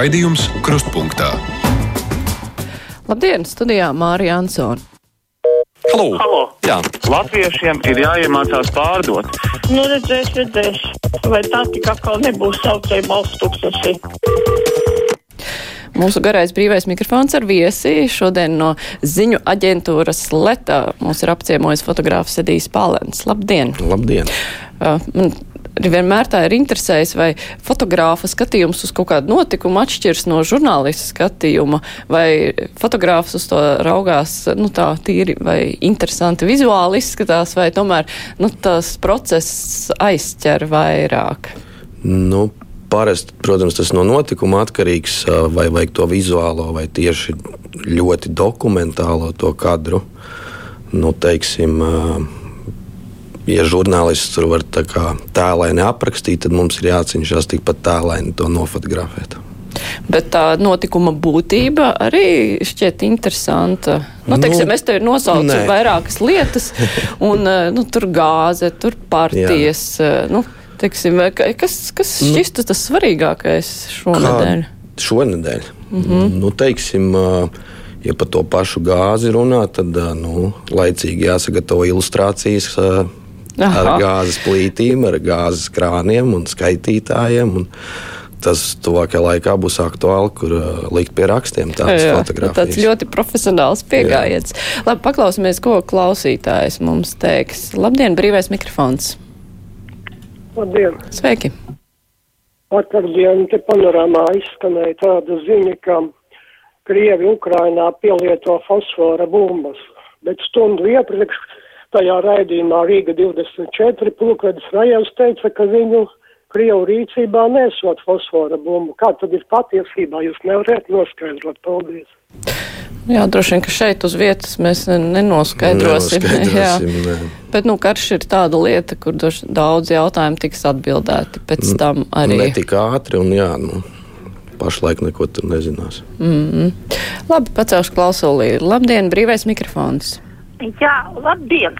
Raidījums Krustpunktā. Labdien, studijā Mārija Ansona. Halo. Halo. Jā. Latviešiem ir jāiemācās pārdot. Nu, redzēs, redzēs. Vai tā tik atkal nebūs saucēja balsts tūkstoši? Mūsu garais brīvais mikrofons ar viesi. Šodien no ziņu aģentūras Leta mūs ir apciemojis fotogrāfs Edijs Palens. Labdien! Labdien! Uh, man vienmēr tā ir interesējis, vai fotogrāfa skatījums uz kaut kādu notikumu atšķirs no žurnālista skatījuma, vai fotogrāfs uz to raugās, nu tā tīri vai interesanti vizuāli izskatās, vai tomēr, nu tas process aizķer vairāk. Nu, Parasti, protams, tas no notikuma atkarīgs, vai vajag to vizuālo, vai tieši ļoti dokumentālo to kadru. Nu, teiksim, ja žurnālists tur var tā kā tēlaini aprakstīt, tad mums ir jācenšas tikpat tēlaini to nofotografēt. Bet tā notikuma būtība arī šķiet interesanta. Nu, teiksim, nu, es tev nosaucu nē. vairākas lietas, un nu, tur gāze, tur partijas. Nu, teiksim, kas kas nu. šķistu tas svarīgākais šonadēļ? Kā šonadēļ? Mm -hmm. nu, teiksim, ja par to pašu gāzi runā, tad nu, laicīgi jāsagatavo ilustrācijas Aha. ar gāzes plītīm, ar gāzes krāniem un skaitītājiem. Un tas tuvākajā laikā būs aktuāli, kur uh, likt pie rakstiem tādas fotogrāfijas. Tas ļoti profesionāls pieejams. Labi, paklausīsimies, ko klausītājs mums teiks. Labdien, brīvais mikrofons! Labdien! Sveiki! Vakardien te panorāmā izskanēja tāda ziņa, ka Krievi Ukrainā pielieto fosfora bumbas, bet stundu iepriekš tajā raidījumā Rīga 24 pulkvedis Rajevs teica, ka viņu Krievu rīcībā nesot fosfora bumbu. Kā tad ir patiesībā? Jūs nevarat noskaidrot. Paldies! Jā, droši vien, ka šeit uz vietas mēs nenoskaidrosim. nenoskaidrosim jā. Bet, nu, karš ir tāda lieta, kur daudz jautājumu tiks atbildēti pēc tam arī. Ne tik ātri un jā, nu, pašlaik neko tur nezinās. Mm -hmm. Labi, pacelšu klausulī. Labdien, brīvais mikrofons! Jā, labdien!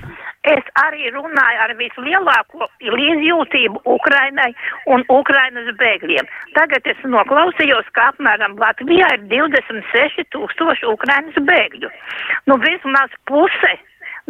Es arī runāju ar vislielāko līdzjūtību Ukrainai un Ukrainas bēgļiem. Tagad es noklausījos, ka apmēram Latvijā ir 26 tūkstoši Ukrainas bēgļu. Nu, vismaz puse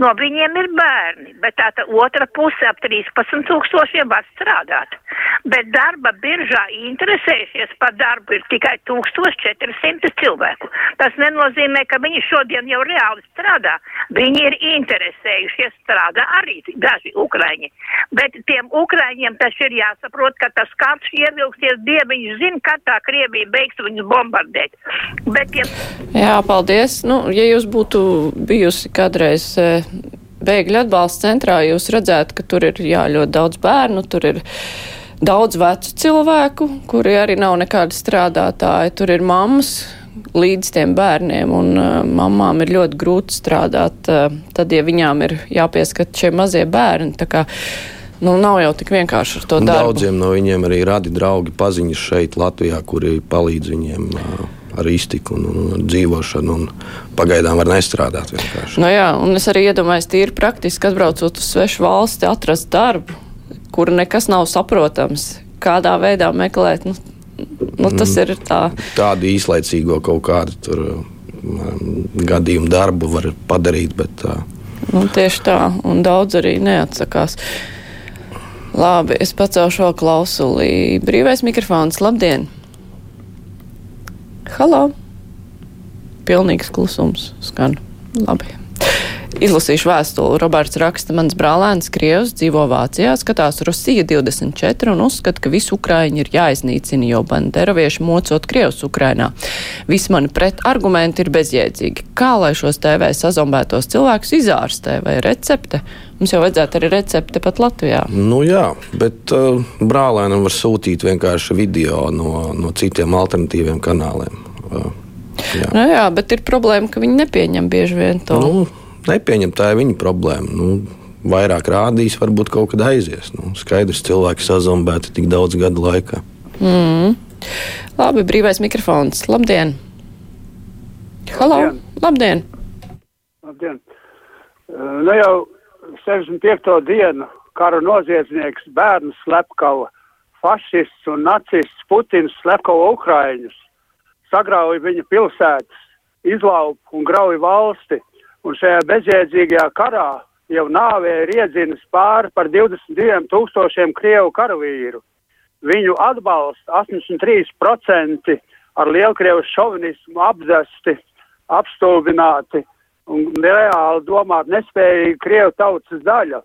no viņiem ir bērni, bet tā otra puse ap 13 tūkstošiem var strādāt. Bet darba biržā interesējušies par darbu ir tikai 1400 cilvēku. Tas nenozīmē, ka viņi šodien jau reāli strādā. Viņi ir interesējušies strādā arī daži ukraiņi. Bet tiem ukraiņiem tas ir jāsaprot, ka tas karš ievilksies, dieviņš zina, kad tā Krievija beigs viņus bombardēt. Bet tiem... Jā, paldies. Nu, ja jūs būtu bijusi kādreiz eh, bēgļu atbalsta centrā jūs redzētu, ka tur ir jā, ļoti daudz bērnu, tur ir daudz vecu cilvēku, kuri arī nav nekādi strādātāji. Tur ir mammas līdz tiem bērniem, un uh, mamām ir ļoti grūti strādāt, uh, tad, ja viņām ir jāpieskat šie mazie bērni. Nu, nav jau tik vienkārši ar to darbu. Daudziem no viņiem arī radi draugi paziņas šeit, Latvijā, kuri palīdz viņiem. Uh, ar iztiku un, un, un dzīvošanu. Un pagaidām var nestrādāt vienkārši. Nu jā, un es arī iedomājos, tīri praktiski atbraucot uz svešu valsti, atrast darbu, kur nekas nav saprotams, kādā veidā meklēt. Nu, nu, tas mm, ir tā. Tādu īslaicīgo kaut kādu tur, um, gadījumu darbu var padarīt. Bet, uh, nu, tieši tā, un daudz arī neatsakās. Labi, es pacelšu vēl klausulī. Brīvais mikrofons, labdien! Halo! Pilnīgs klusums skan. Labi. Izlasīšu vēstuli. Roberts raksta, mans brālēns Krievs dzīvo Vācijā, skatās Rusija 24 un uzskata, ka visi Ukraiņi ir jāiznīcina, jo banderovieši mocot Krievs Ukrainā. Visi mani pret argumenti ir bezjēdzīgi. Kā lai šos TV sazombētos cilvēkus izārstē vai recepte? Mums jau vajadzētu arī recepte pat Latvijā. Nu jā, bet uh, brālēnam var sūtīt vienkārši video no, no citiem alternatīviem kanāliem. Uh, jā. Nu jā, bet ir problēma, ka viņi nepieņem bieži vien to. Nu, nepieņem, tā ir viņa problēma. Nu, vairāk rādīs, varbūt kaut kad aizies. Nu, skaidrs, cilvēki sazombēti tik daudz gadu laikā. Mm. Labi, brīvais mikrofons. Labdien! Halo! Labdien! Labdien! Uh, nu jau 65. dienu kara noziedznieks bērns slepkava, fašists un nacists Putins slepkava Ukraiņus. sagrauj viņa pilsētas, izlaup un grauj valsti. Un šajā bezjēdzīgajā karā jau nāvē ir iedzinis pāri par 22 tūkstošiem Krievu karavīru. Viņu atbalsta 83% ar Lielkrievu šovinismu apzesti, apstulbināti un reāli domāt nespējīgi Krievu tautas daļa.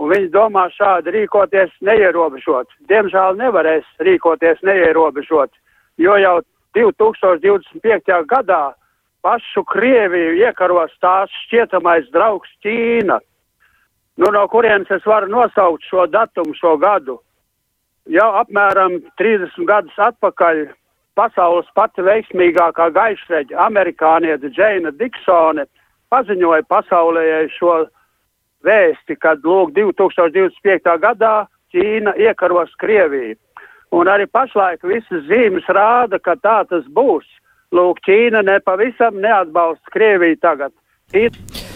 Un viņi domā šādi rīkoties neierobežot. Diemžēl nevarēs rīkoties neierobežot, jo jau 2025. gadā pašu Krieviju iekaros tās šķietamais draugs Ķīna. Nu, no kurienes es varu nosaukt šo datumu, šo gadu? Jau apmēram 30 gadus atpakaļ pasaules pati veiksmīgākā gaišreģa, amerikāniete Džeina Diksone, paziņoja pasaulē šo vēsti, kad lūk 2025. gadā Ķīna iekaros Krieviju. Un arī pašlaik visas zīmes rāda, ka tā tas būs. Lūk, Ķīna nepavisam neatbalsta Krieviju tagad. Ķīna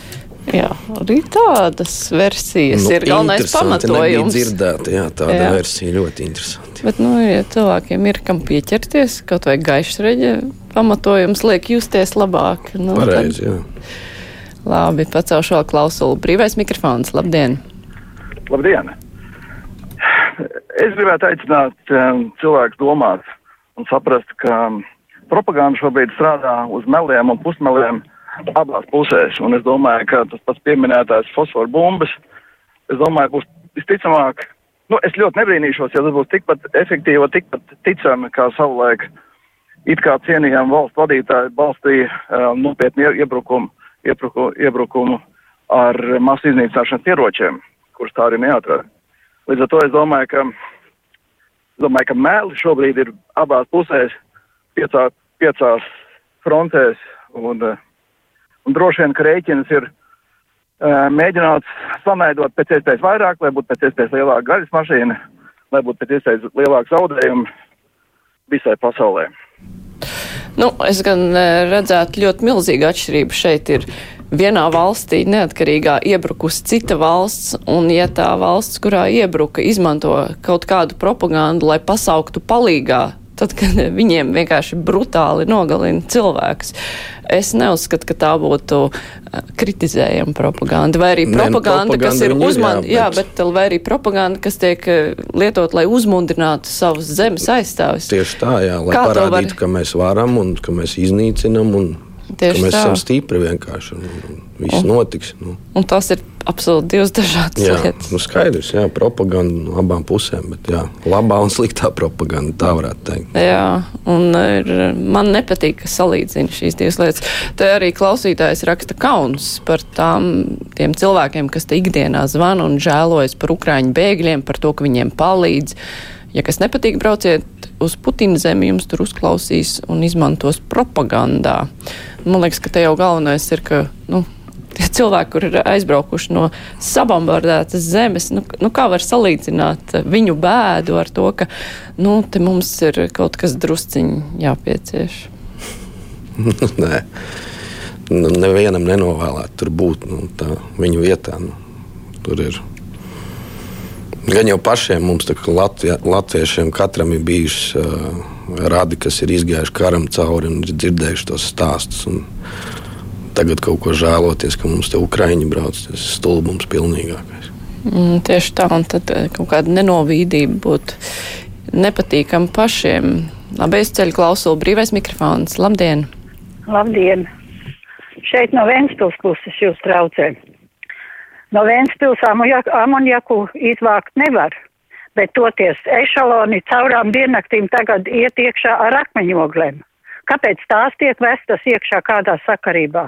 Jā, arī tādas versijas nu, ir galvenais pamatojums. Dzirdēt, jā, tāda jā. versija ļoti interesanti. Bet, nu, ja cilvēkiem ir kam pieķerties, kaut vai gaišreģe pamatojums liek justies labāk. Nu, Pareizi, jā. Labi, pacelšu vēl klausulu. Brīvais mikrofons, labdien! Labdien! Es gribētu aicināt um, cilvēkus domāt un saprast, ka propaganda šobrīd strādā uz meliem un pusmeliem abās pusēs. Un es domāju, ka tas pats pieminētās fosforu bumbas, es domāju, būs visticamāk, nu, es ļoti nebrīnīšos, ja tas būs tikpat efektīvi, tikpat ticami, kā savulaik it kā cienījām valsts vadītāji balstīja um, nopietni iebrukumu, iebrukumu, iebrukumu ar masu iznīcināšanas ieročiem, kurus tā arī neatrada. Līdz ar to es domāju, ka, domāju, ka meli šobrīd ir abās pusēs, piecā, piecās frontēs, un uh, Un droši vien, ka rēķins ir uh, mēģināts samaidot pēc iespējas vairāk, lai būtu pēc iespējas lielāka gaļas mašīna, lai būtu pēc iespējas lielāks zaudējumi visai pasaulē. Nu, es gan redzētu ļoti milzīgu atšķirību. Šeit ir vienā valstī neatkarīgā iebrukusi cita valsts, un ja tā valsts, kurā iebruka, izmanto kaut kādu propagandu, lai pasauktu palīgā tad, kad viņiem vienkārši brutāli nogalina cilvēks. Es neuzskatu, ka tā būtu eh, kritizējama propaganda, vai arī propaganda, ne, propaganda kas ir uzmanīga, jā, bet... jā, bet vai arī propaganda, kas tiek eh, lietot, lai uzmundrinātu savus zemes aizstāvis. Tieši tā, jā, lai Kā parādītu, var... ka mēs varam un ka mēs iznīcinam un Tieši mēs tā. esam stipri vienkārši un, un viss un, notiks. Nu. Un tas ir absolūti divas dažādas jā, lietas. Nu skaidrs, jā, propaganda no abām pusēm, bet jā, labā un sliktā propaganda, tā varētu teikt. Jā, un ir, man nepatīk, ka salīdzina šīs divas lietas. Te arī klausītājs raksta kauns par tām, tiem cilvēkiem, kas te ikdienā zvana un žēlojas par ukraiņu bēgļiem, par to, ka viņiem palīdz. Ja kas nepatīk, brauciet uz Putina zemi, jums tur uzklausīs un izmantos propagandā. Man liekas, ka te jau galvenais ir, ka nu, tie cilvēki, kur ir aizbraukuši no sabombardētas zemes, nu, nu kā var salīdzināt viņu bēdu ar to, ka nu, te mums ir kaut kas drusciņi jāpiecieš? Nē. Nu, nevienam nenovēlēt tur būt nu, tā, viņu vietā. Nu, tur ir Gan jau pašiem mums, Latvijā, latviešiem, katram ir bijuši uh, radi, kas ir izgājuši karam cauri un dzirdējuši tos stāstus. Tagad kaut ko žēloties, ka mums te Ukraiņi brauc, tas ir stulbums pilnīgākais. Mm, tieši tā, un tad kaut kāda nenovīdība būtu nepatīkama pašiem. Labi, es ceļu klausulu brīvais mikrofons. Labdien! Labdien! Šeit no Ventspils puses jūs traucējat. No Vēnspils amoniaku izvākt nevar, bet toties ešaloni caurām diennaktīm tagad iet iekšā ar akmeņoglēm. Kāpēc tās tiek vestas iekšā kādā sakarībā?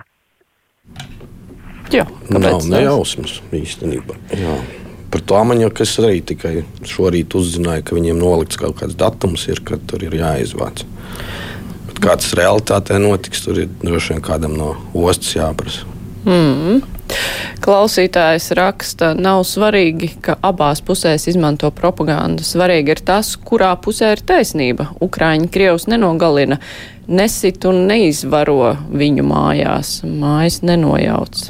Jā, nav nejausmas īstenībā. Jā. Par to amaniaku es arī tikai šorīt uzzināju, ka viņiem nolikts kaut kāds datums, ir, kad tur ir jāizvāc. Bet kā tas realitātē notiks, tur ir droši vien kādam no ostas jāprasa. Mm. Klausītājs raksta, nav svarīgi, ka abās pusēs izmanto propagandu. Svarīgi ir tas, kurā pusē ir taisnība. Ukraiņi Krievs nenogalina, nesit un neizvaro viņu mājās. Mājas nenojauc.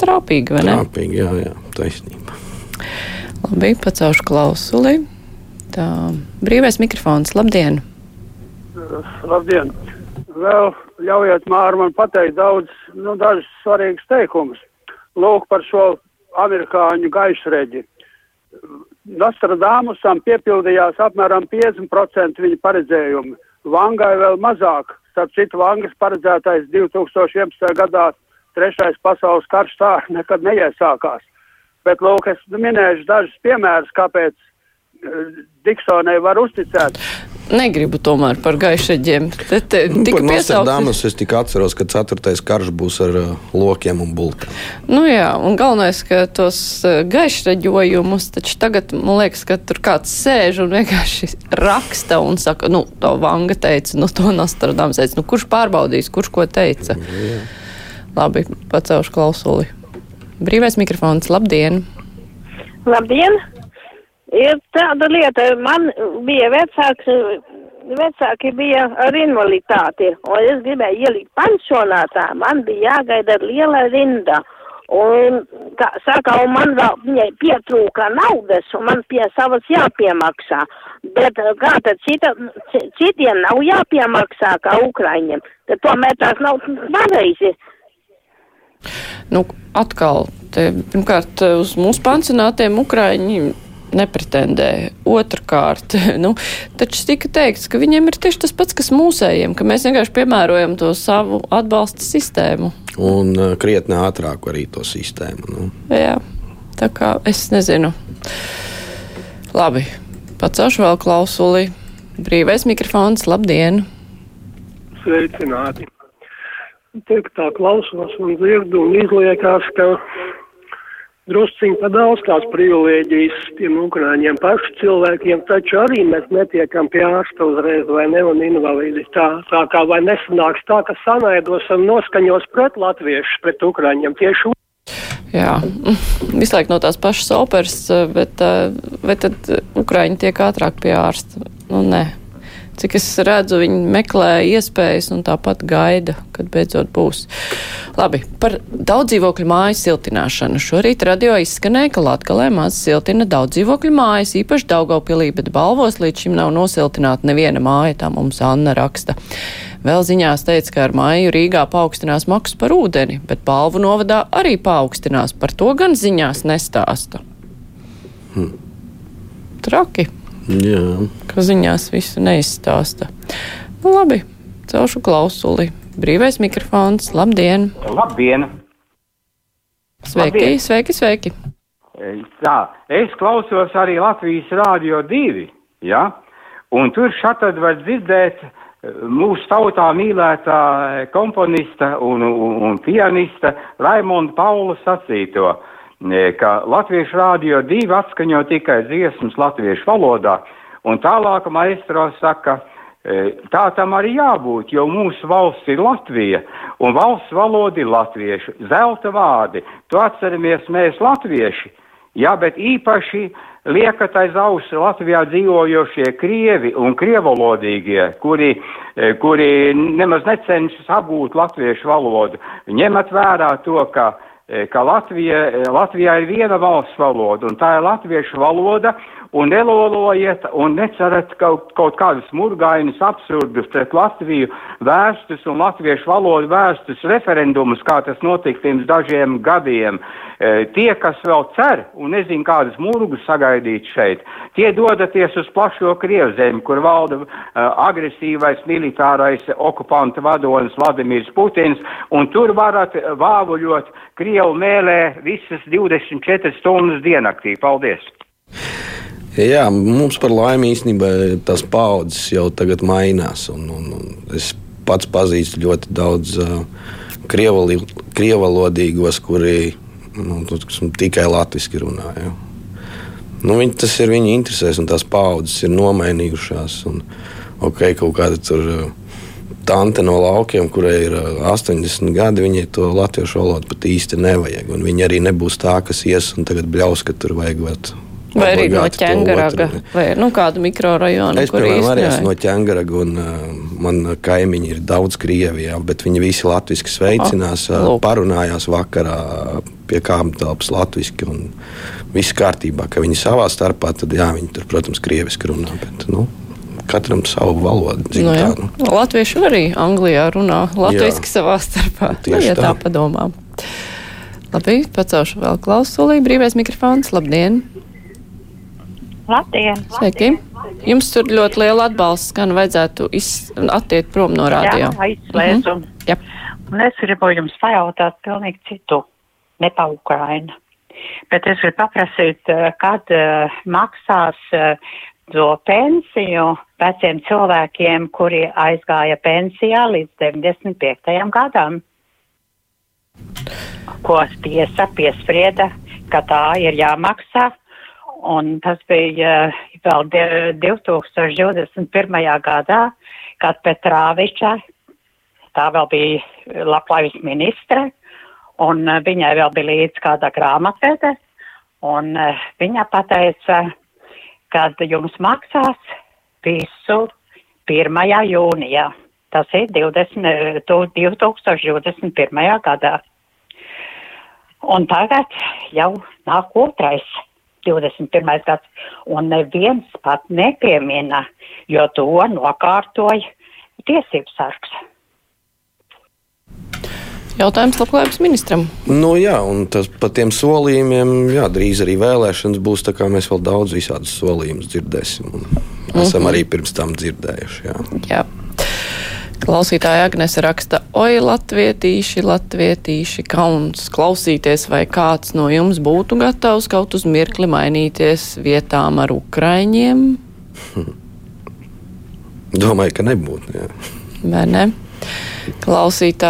Trāpīgi, vai ne? Trāpīgi, jā, jā, taisnība. Labi, pacelšu klausuli. Tā, brīvais mikrofons, labdien! Labdien! Vēl ļaujiet Māru man pateikt daudz, nu, dažus svarīgus teikumus. Lūk par šo amerikāņu gaisreģi. Nostradamusam piepildījās apmēram 50% viņa paredzējumi. Vangai vēl mazāk. Starp citu, Vangas paredzētais 2011. gadā trešais pasaules karš tā nekad neiesākās. Bet, lūk, es minēšu dažus piemērus, kāpēc uh, Diksonai var uzticēt. Negribu tomēr par gaišaģiem. Te, te, Nu, tika Nostradamus es tikai atceros, ka ceturtais karš būs ar uh, lokiem un bultām. Nu jā, un galvenais, ka tos eh, gaišreģojumus, taču tagad man liekas, ka tur kāds sēž un vienkārši raksta un saka, nu, to Vanga teica, nu, to Nostradams teica, nu, kurš pārbaudīs, kurš ko teica. Labi, pacelšu klausuli. Brīvais mikrofons, labdien! Labdien! Ir tāda lieta, man bija vecāks, vecāki bija ar invaliditāti, un es gribēju ielikt pensionātā, man bija jāgaida liela rinda. Un, kā saka, un man vēl viņai pietrūka naudas, un man pie savas jāpiemaksā. Bet kā tad cita, ci- citiem nav jāpiemaksā kā Ukraiņiem, tad tomēr tās nav pareizi. Nu, atkal, te, pirmkārt, uz mūsu pansionātiem Ukraiņi nepretendē. Otrakārt, nu, taču tika teikts, ka viņiem ir tieši tas pats, kas mūsējiem, ka mēs vienkārši piemērojam to savu atbalsta sistēmu. Un uh, krietni ātrāk arī to sistēmu. Nu. Jā, tā kā es nezinu. Labi, pacelšu vēl klausuli. Brīvais mikrofons, labdien! Sveicināti! Tiek tā klausos un dzirdu un izliekās, ka drusciņi pa daudz tās privilēģijas tiem ukrāņiem pašu cilvēkiem, taču arī mēs netiekam pie ārsta uzreiz vai ne un invalīdi. Tā, tā kā vai nesanāks tā, ka sanaidos un noskaņos pret latviešus, pret ukrāņiem tieši Jā, visu laiku no tās pašas operas, bet eh, vai tad Ukraiņi tiek ātrāk pie ārsta? Nu, nē. Cik es redzu, viņi meklē iespējas un tāpat gaida, kad beidzot būs. Labi, par daudz dzīvokļu māju siltināšanu. Šorīt radio izskanēja, ka Latgalē maz siltina daudz dzīvokļu mājas, īpaši Daugavpilī, bet balvos līdz šim nav nosiltināta neviena māja, tā mums Anna raksta. Vēl ziņās teica, ka ar māju Rīgā paaugstinās maksas par ūdeni, bet balvu novadā arī paaugstinās. Par to gan ziņās nestāsta. Hmm. Traki Jā. ka ziņās visu neizstāsta. Nu, labi, celšu klausuli. Brīvais mikrofons, labdien! Labdien! Sveiki, Labdien. sveiki, sveiki! Tā, es klausos arī Latvijas Rādio 2, ja? un tur šatad var dzirdēt eh, mūsu tautā mīlētā komponista un, un, un pianista Raimonda Paula sacīto, eh, ka Latviešu Rādio 2 atskaņo tikai dziesmas latviešu valodā, un tālāk maestro saka, eh, tā tam arī jābūt, jo mūsu valsts ir Latvija, un valsts valoda ir latviešu, zelta vārdi, to atceramies mēs latvieši. Jā, bet īpaši liekat aiz auss Latvijā dzīvojošie krievi un krievalodīgie, kuri, eh, kuri nemaz necenšas apgūt latviešu valodu. Ņemat vērā to, ka, ka Latvija, Latvijā ir viena valsts valoda, un tā ir latviešu valoda, un nelolojiet un necerat kaut, kaut kādus murgainus absurdus pret Latviju vērstus un latviešu valodu vērstus referendumus, kā tas notika pirms dažiem gadiem. E, tie, kas vēl cer un nezin kādas murgus sagaidīt šeit, tie dodaties uz plašo Krievzemi, kur valda uh, agresīvais militārais okupanta vadonis Vladimirs Putins, un tur varat vāvuļot Krievu mēlē visas 24 stundas diennaktī. Paldies! Jā, mums par laimi īstenībā tās paudzes jau tagad mainās. Un, un, un es pats pazīstu ļoti daudz uh, krievalodīgos, kuri nu, tikai latviešu runā. Ja. Nu, viņi, tas ir viņu interesēs, un tās paudzes ir nomainījušās. Un, okay, kaut kāda tur uh, tante no laukiem, kurai ir uh, 80 gadi, viņai to latviešu valodu pat īsti nevajag. Un viņi arī nebūs tā, kas ies un tagad bļaus, ka tur vajag. Vat, Vai arī no ķēngaraga, vai nu kādu mikrorajonu, Es, piemēram, arī esmu no ķēngaraga, un uh, man kaimiņi ir daudz Krievijā, bet viņi visi latviešu sveicinās, Ah, uh, parunājās vakarā pie kāda telpas latviešu, un viss kārtībā, ka viņi savā starpā, tad jā, viņi tur, protams, krieviski runā, bet, nu, katram savu valodu. Nu, jā. Latvieši arī Anglijā runā latviešu savā starpā. Nu, ja tā, tā padomā. Labi, pacelšu vēl klausulī. Brīvais mikrofons. Labdien! Labdien! Sveiki! Jums tur ļoti liela atbalsts, gan vajadzētu attiekt prom no rādio. Jā, aizslēdz. Mhm. Jā. un es gribu jums pajautāt pilnīgi citu, ne pa Ukrainu. Bet es gribu paprasīt, eh, kad uh, maksās uh, to pensiju veciem cilvēkiem, kuri aizgāja pensijā līdz 95. gadam. Ko tiesa piesprieda, ka tā ir jāmaksā. Un tas bija uh, vēl 2021. gadā, kad Petrāviča, tā vēl bija labklājības ministre, un uh, viņai vēl bija līdz kāda grāmatvede, un uh, viņa pateica, kad jums maksās visu 1. jūnijā. Tas ir 20, 2021. gadā. Un tagad jau nāk otrais 21. gads, un neviens pat nepiemina, jo to nokārtoja tiesības sargs. Jautājums labklājības ministram. Nu, jā, un tas par tiem solījumiem, jā, drīz arī vēlēšanas būs. Tā kā mēs vēl daudz visādus solījumus dzirdēsim. Un esam mm -hmm. arī pirms tam dzirdējuši. Jā. jā. Klausītāja Agnese raksta, oi, latvietīši, latvietīši, kauns klausīties, vai kāds no jums būtu gatavs kaut uz mirkli mainīties vietām ar ukraiņiem? Domāju, ka nebūtu. Jā. Vai ne? Klausītājs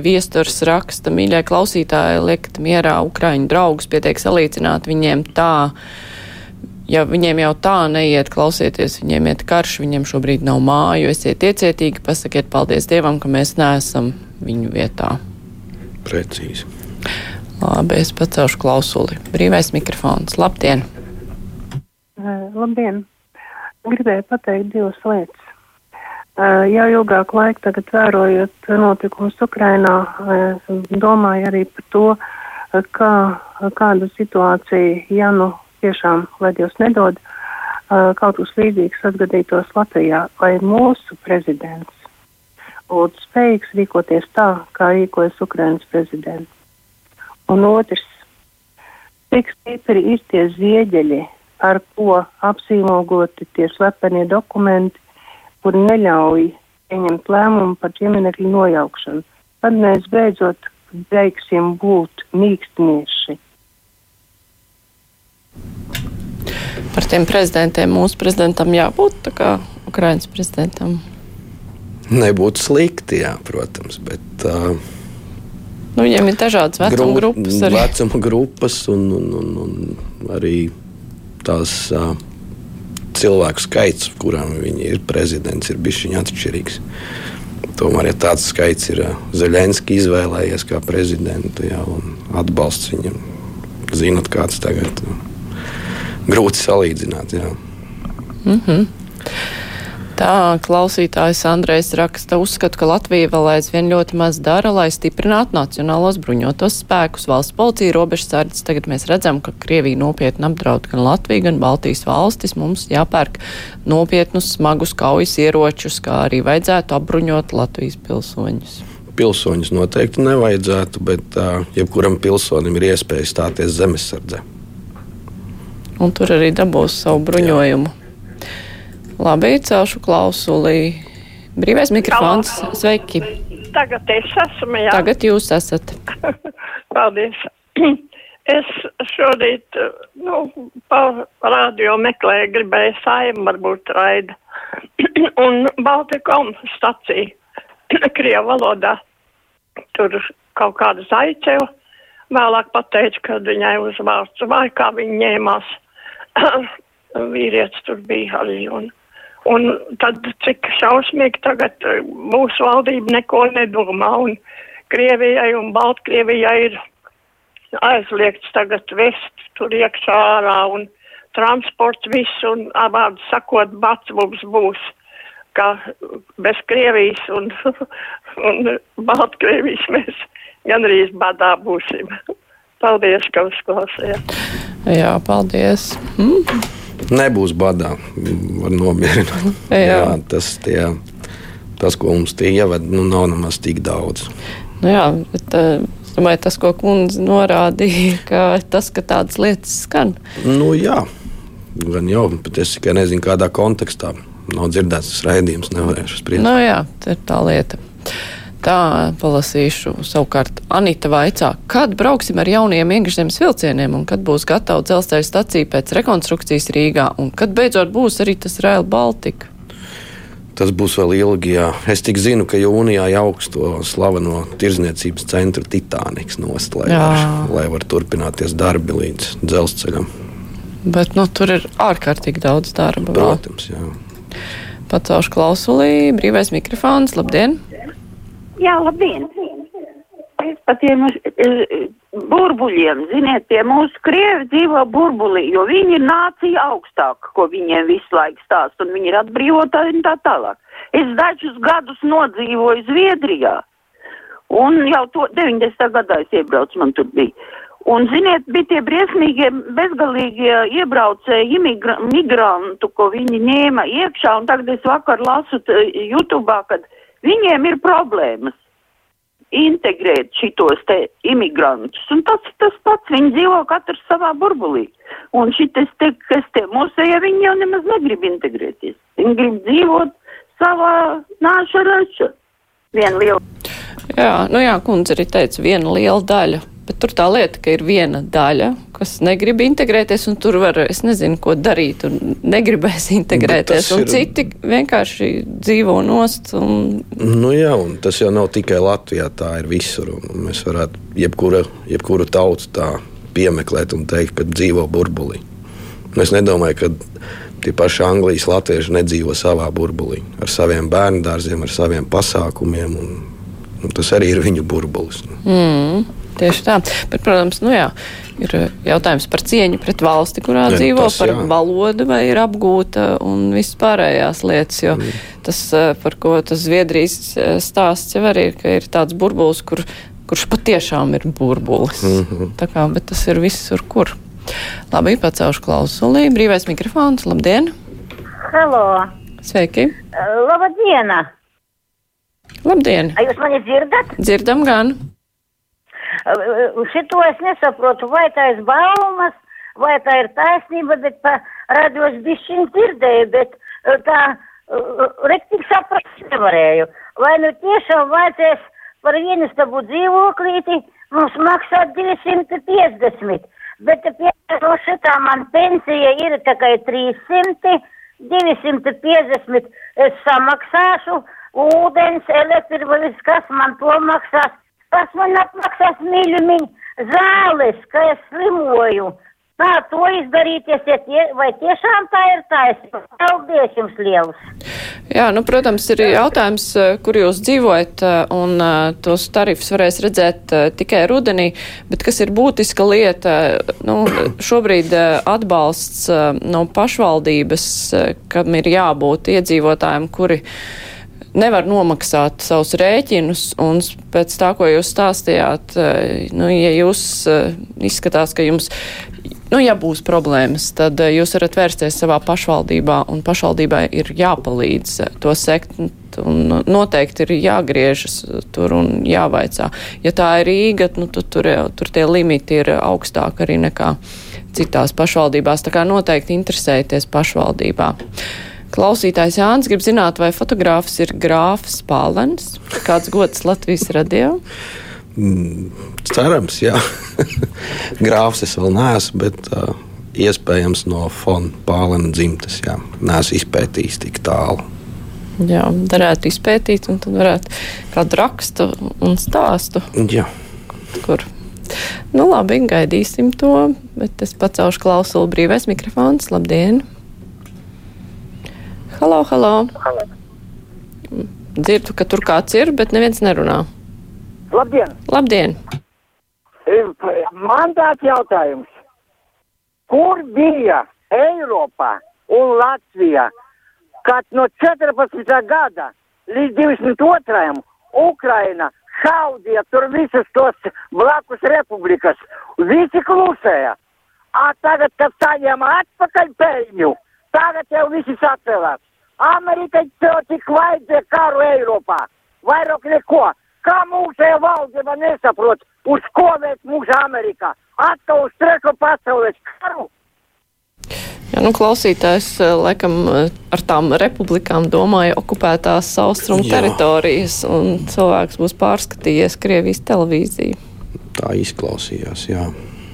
viesturs raksta, mīļai klausītāji, liekat mierā Ukraiņu draugus, pietiek salīdzināt viņiem tā. Ja viņiem jau tā neiet, klausieties, viņiem iet karš, viņiem šobrīd nav māju, esiet iecietīgi, pasakiet paldies Dievam, ka mēs neesam viņu vietā. Precīzi. Labi, es pacelšu klausuli. Brīvais mikrofons. Labdien! Uh, labdien! Gribēju pateikt divas lietas. Jau ilgāku laiku tagad vērojot notikumus Ukrainā, domāju arī par to, kā, kāda situācija, ja nu tiešām, lai Dievs nedod, kaut kas līdzīgs atgadītos Latvijā, vai mūsu prezidents būtu spējīgs rīkoties tā, kā rīkojas Ukrainas prezidents. Un otrs, cik stipri ir tie zieģeļi, ar ko apzīmogoti tie slepenie dokumenti, kur neļauj pieņemt lēmumu par ģimenekļu nojaukšanu. Tad mēs beidzot beigsim būt mīkstnieši. Par tiem prezidentiem mūsu prezidentam jābūt tā kā Ukrainas prezidentam. Nebūtu slikti, jā, protams, bet. Uh, nu, viņiem ir dažādas vecuma grup, grupas. Arī. Vecuma grupas un, un, un, un arī tās. Uh, cilvēku skaits, kurām viņi ir prezidents, ir bijis atšķirīgs. Tomēr, ja tāds skaits ir Zelenskis izvēlējies kā prezidentu, jā, un atbalsts viņam, zinot, kāds tagad ir grūti salīdzināt. Jā. Mm -hmm. Tā klausītājs Andrejs raksta, uzskatu, ka Latvija vēl aizvien ļoti maz dara, lai stiprinātu nacionālos bruņotos spēkus. Valsts policija, robežsardzes, tagad mēs redzam, ka Krievija nopietni apdraud gan Latviju, gan Baltijas valstis. Mums jāpērk nopietnus smagus kaujas ieročus, kā arī vajadzētu apbruņot Latvijas pilsoņus. Pilsoņus noteikti nevajadzētu, bet uh, jebkuram pilsonim ir iespēja stāties zemesardzē. Un tur arī dabūs savu bruņojumu. Labi, celšu klausulī. Brīvais mikrofons. Sveiki! Tagad es esmu, jā. Tagad jūs esat. Paldies. Es šorīt, nu, pa radio meklēju, gribēju saimu varbūt raida. Un Baltikom stacija, Krievu valodā, tur kaut kādas aicēju. Vēlāk pateicu, kad viņai uzvārds vai kā viņa ņēmās. Vīrietis tur bija arī. Un, Un tad, cik šausmīgi tagad eh, mūsu valdība neko nedomā, un Krievijai un Baltkrievijai ir aizliegts tagad vest tur iekšā ārā, un transports viss, un abādi sakot, bats mums būs, ka bez Krievijas un, un Baltkrievijas mēs gandrīz badā būsim. Paldies, ka uzklausījāt. Jā, paldies. Mm. Nebūs badā, var nomierināt. Jā. jā, tas, tie, tas, ko mums tie ievada, nu, nav nemaz tik daudz. Nu jā, bet uh, es domāju, tas, ko kundze norādīja, ka tas, ka tādas lietas skan. Nu, jā, gan jau, bet es tikai nezinu, kādā kontekstā. Nav dzirdēts tas raidījums, nevarēšu spriest. Nu jā, tā ir tā lieta. Tā palasīšu. Savukārt, Anita vaicā, kad brauksim ar jauniem iekšzemes vilcieniem un kad būs gatava dzelzceļa stacija pēc rekonstrukcijas Rīgā un kad beidzot būs arī tas Rail Baltica. Tas būs vēl ilgi. Jā. Es tik zinu, ka jūnijā jauks to slaveno tirzniecības centru Titaniks nost, lai, lai var turpināties darbi līdz dzelzceļam. Bet nu, tur ir ārkārtīgi daudz darba. Protams, jā. Pacaušu klausulī, brīvais mikrofons, labdien! Jā, labdien! Es par tiem eh, burbuļiem, ziniet, pie mūsu krievi dzīvo burbulī, jo viņi ir nācija augstāk, ko viņiem visu laiku stāst, un viņi ir atbrīvotāji un tā tālāk. Es dažus gadus nodzīvoju Zviedrijā, un jau to 90. gadā es iebraucu, man tur bija. Un, ziniet, bija tie briesmīgie, bezgalīgie iebraucēji, imigra, migrantu, ko viņi ņēma iekšā, un tagad es vakar lasu t- YouTube, kad viņiem ir problēmas integrēt šitos te imigrantus. Un tas, tas pats, viņi dzīvo katrs savā burbulī. Un šitas te, kas te mūsēja, viņi jau nemaz negrib integrēties. Viņi grib dzīvot savā nāša raša. Viena liela. Jā, nu jā, kundze arī teica, viena liela daļa. Bet tur tā lieta, ka ir viena daļa, kas negrib integrēties, un tur var, es nezinu, ko darīt, un negribēs integrēties, un ir- citi vienkārši dzīvo nost. Un, Nu, jā, un tas jau nav tikai Latvijā, tā ir visur. Mēs varētu jebkura, jebkuru tautu tā piemeklēt un teikt, ka dzīvo burbulī. Es nedomāju, ka tie paši Anglijas latvieši nedzīvo savā burbulī, ar saviem bērnu dārziem, ar saviem pasākumiem. Un, un tas arī ir viņu burbulis. mm, tieši tā. Bet, protams, nu jā, ir eh, jautājums par cieņu pret valsti, kurā Jā, dzīvo, tas par jā. valodu, vai ir apgūta un viss pārējās lietas. Jo Mm. tas, eh, par ko tas Zviedrijas eh, stāsts jau arī ir, ka ir tāds burbulis, kur, kurš patiešām ir burbulis. Mhm. Tā kā, bet tas ir visur, kur. Labi, pacaušu klausulī. Brīvais mikrofons. Labdien! Halo! Sveiki! Uh, Labdiena! Labdien! A jūs mani dzirdat? Dzirdam gan! Šito es nesaprotu, vai tā ir baumas, vai tā ir taisnība, bet pa radios bišķiņ dzirdēju, bet tā rektīgi saprast nevarēju. Vai nu tiešām vajadzēs par vienistabu dzīvoklīti mums maksāt 250, bet piemēram šitā man pensija ir tikai 300, 250 es samaksāšu, ūdens, elektrība, viss kas man to maksās. Kas man atmaksās mīļumiņ zāles, ka es slimoju. Kā to izdarīties, ja tie, vai tiešām tā ir taisnība? Paldies jums liels! Jā, nu, protams, ir jautājums, eh, kur jūs dzīvojat, eh, un eh, tos tarifus varēs redzēt tikai rudenī, bet kas ir būtiska lieta, nu, šobrīd atbalsts no pašvaldības, kam ir jābūt iedzīvotājiem, kuri nevar nomaksāt savus rēķinus, un pēc tā, ko jūs stāstījāt, eh, nu, ja jūs eh, izskatās, ka jums, nu, ja būs problēmas, tad eh, jūs varat vērsties savā pašvaldībā, un pašvaldībai ir jāpalīdz to sekt, un noteikti ir jāgriežas tur un jāvaicā. Ja tā ir Rīga, nu, tad tur, tur tie limiti ir augstāki arī nekā citās pašvaldībās, tā kā noteikti interesēties pašvaldībā. Klausītājs Jānis grib zināt, vai fotogrāfs ir grāfs Pālens, kāds gods Latvijas radio. Mm, Cerams, jā. Grāfs es vēl neesmu, bet uh, iespējams no Fona Pālena dzimtas. Jā. Neesmu izpētījis tik tālu. Jā, varētu izpētīt, un tad varētu kādu rakstu un stāstu. Jā. Kur? Nu, labi, gaidīsim to, bet es pacelšu klausulu brīvais mikrofons. Labdien! Halo, halo! Dzirdu, ka tur kāds ir, bet neviens nerunā. Labdien! Labdien! Man tāds jautājums. Kur bija Eiropā un Latvija, kad no 14. gada līdz 22. Ukraina šaudīja tur visas tos blakus republikas, visi klusēja. A tagad, kad saņēma atpakaļ peļņu, Tagad jau visi sacēlās. Amerikai tik vajadzēja karu Eiropā. Vairāk neko. Kā mūsēja valdība nesaprot, uz ko vēs mūsu Amerikā? Atkal uz trešo pasaules karu. Jā, nu, klausītājs laikam ar tām republikām domāja okupētās austrumu teritorijas, un cilvēks būs pārskatījies Krievijas televīziju. Tā izklausījās, jā.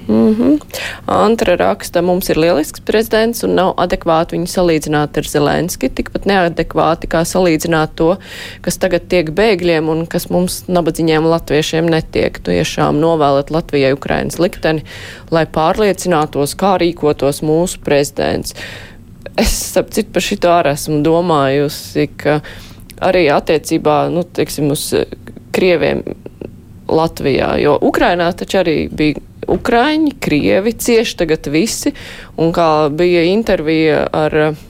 Mm -hmm. Antra raksta, mums ir lielisks prezidents un nav adekvāti viņu salīdzināt ar Zelenski, tikpat neadekvāti kā salīdzināt to, kas tagad tiek bēgļiem un kas mums nabadzīgiem latviešiem netiek. Tiešām novēlēt Latvijai Ukrainas likteni, lai pārliecinātos, kā rīkotos mūsu prezidents. Es, ap citu, par šito arī esmu domājusi, ka arī attiecībā, nu, teiksim, uz eh, Krieviem Latvijā, jo Ukrainā taču arī bija Ukraiņi, Krievi, cieši tagad visi, un kā bija intervija ar eh,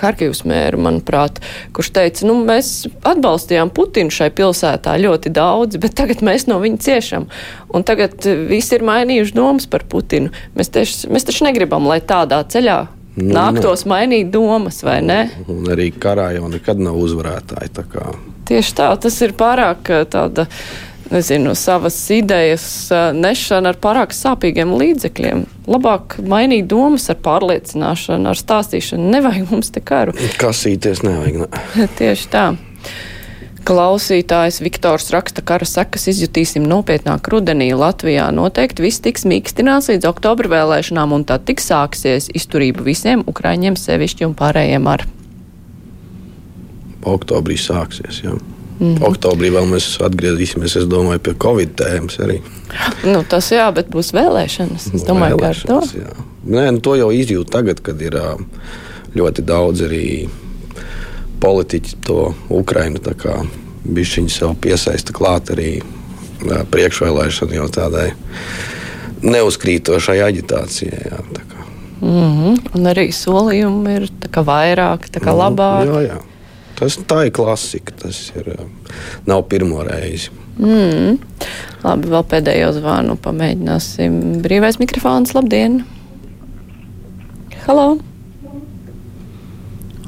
Harkivas mēru, manuprāt, kurš teica, nu, mēs atbalstījām Putinu šai pilsētā ļoti daudz, bet tagad mēs no viņa ciešam. Un tagad visi ir mainījuši domas par Putinu. Mēs, tieši, mēs taču negribam, lai tādā ceļā Nu, nāktos mainīt domas, vai ne? Un arī karā jau nekad nav uzvarētāji. Tieši tā, tas ir pārāk eh, tāda, nezinu, savas idejas nešana ar pārāk sāpīgiem līdzekļiem. Labāk mainīt domas ar pārliecināšanu, ar stāstīšanu. Nevajag mums te karu. Kasīties nevajag. Ne. Tieši tā. Klausītājs Viktors raksta, ka kara sekas izjutīsim nopietnāk rudenī. Latvijā noteikti viss tiks mīkstināts līdz oktobra vēlēšanām, un tad tiks sāksies izturība visiem ukraiņiem sevišķi un pārējiem ar. Oktobrī sāksies. Jā. Mhm. Oktobrī vēl mēs atgriezīsimies, es domāju, pie Covid tēmas arī. Nu, tas jā, bet būs vēlēšanas. Es domāju, ka ar to. Vēlēšanas, Nē, nu, to jau izjūt tagad, kad ir ļoti daudz arī politiķi to Ukrainu bišķiņu sev piesaista klāt arī ā, priekšvēlēšanu jau tādai neuzkrītošai aģitācijai. Jā, tā kā. Mm -hmm. Un arī solījumi ir tā vairāk, tā kā Nu, labāk. Jā, jā. Tas tā ir klasika. Tas ir, ā, nav pirmo reizi. Mm. Labi, vēl pēdējo zvanu pamēģināsim. Brīvais mikrofons, labdien! Halo!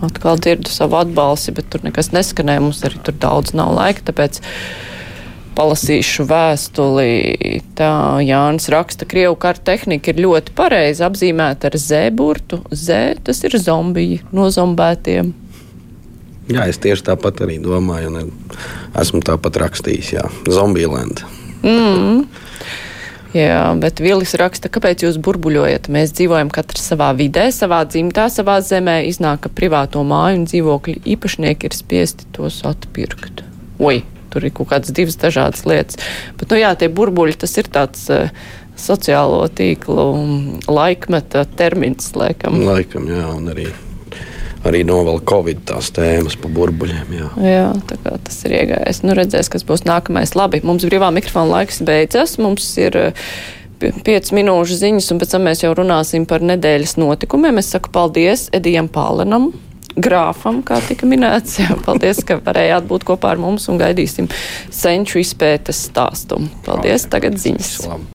Atkal dzirdu savu atbalsi, bet tur nekas neskanēja. Mums arī tur daudz nav laika, tāpēc palasīšu vēstuli. Tā Jānis raksta, ka Krievu kara tehnika ir ļoti pareizi apzīmēta ar Z burtu. Z tas ir zombiji, nozombētiem. Jā, es tieši tāpat arī domāju, un esmu tāpat rakstījis. Jā, Zombijlanda. Mm. Jā, bet Vilis raksta, kāpēc jūs burbuļojat? Mēs dzīvojam katrs savā vidē, savā dzimtā, savā zemē. Iznāk, ka privāto māju un dzīvokļu īpašnieki ir spiesti tos atpirkt. Oi, tur ir kaut kādas divas dažādas lietas. Bet, nu jā, tie burbuļi, tas ir tāds uh, sociālo tīklu um, laikmeta termins, laikam. Laikam, jā, un arī, arī novēl Covid tās tēmas pa burbuļiem. Jā. Jā, tā kā tas ir iegājis. Nu, redzēs, kas būs nākamais. Labi, mums brīvā mikrofona laiks beidzas. Mums ir eh, pie- piecas minūšu ziņas, un pēc tam mēs jau runāsim par nedēļas notikumiem. Es saku paldies Edijam Pālenam. Grāfam, kā tika minēts, jā, paldies, ka varējāt būt kopā ar mums un gaidīsim senču izpētes stāstu. Paldies, tagad ziņas. Labi.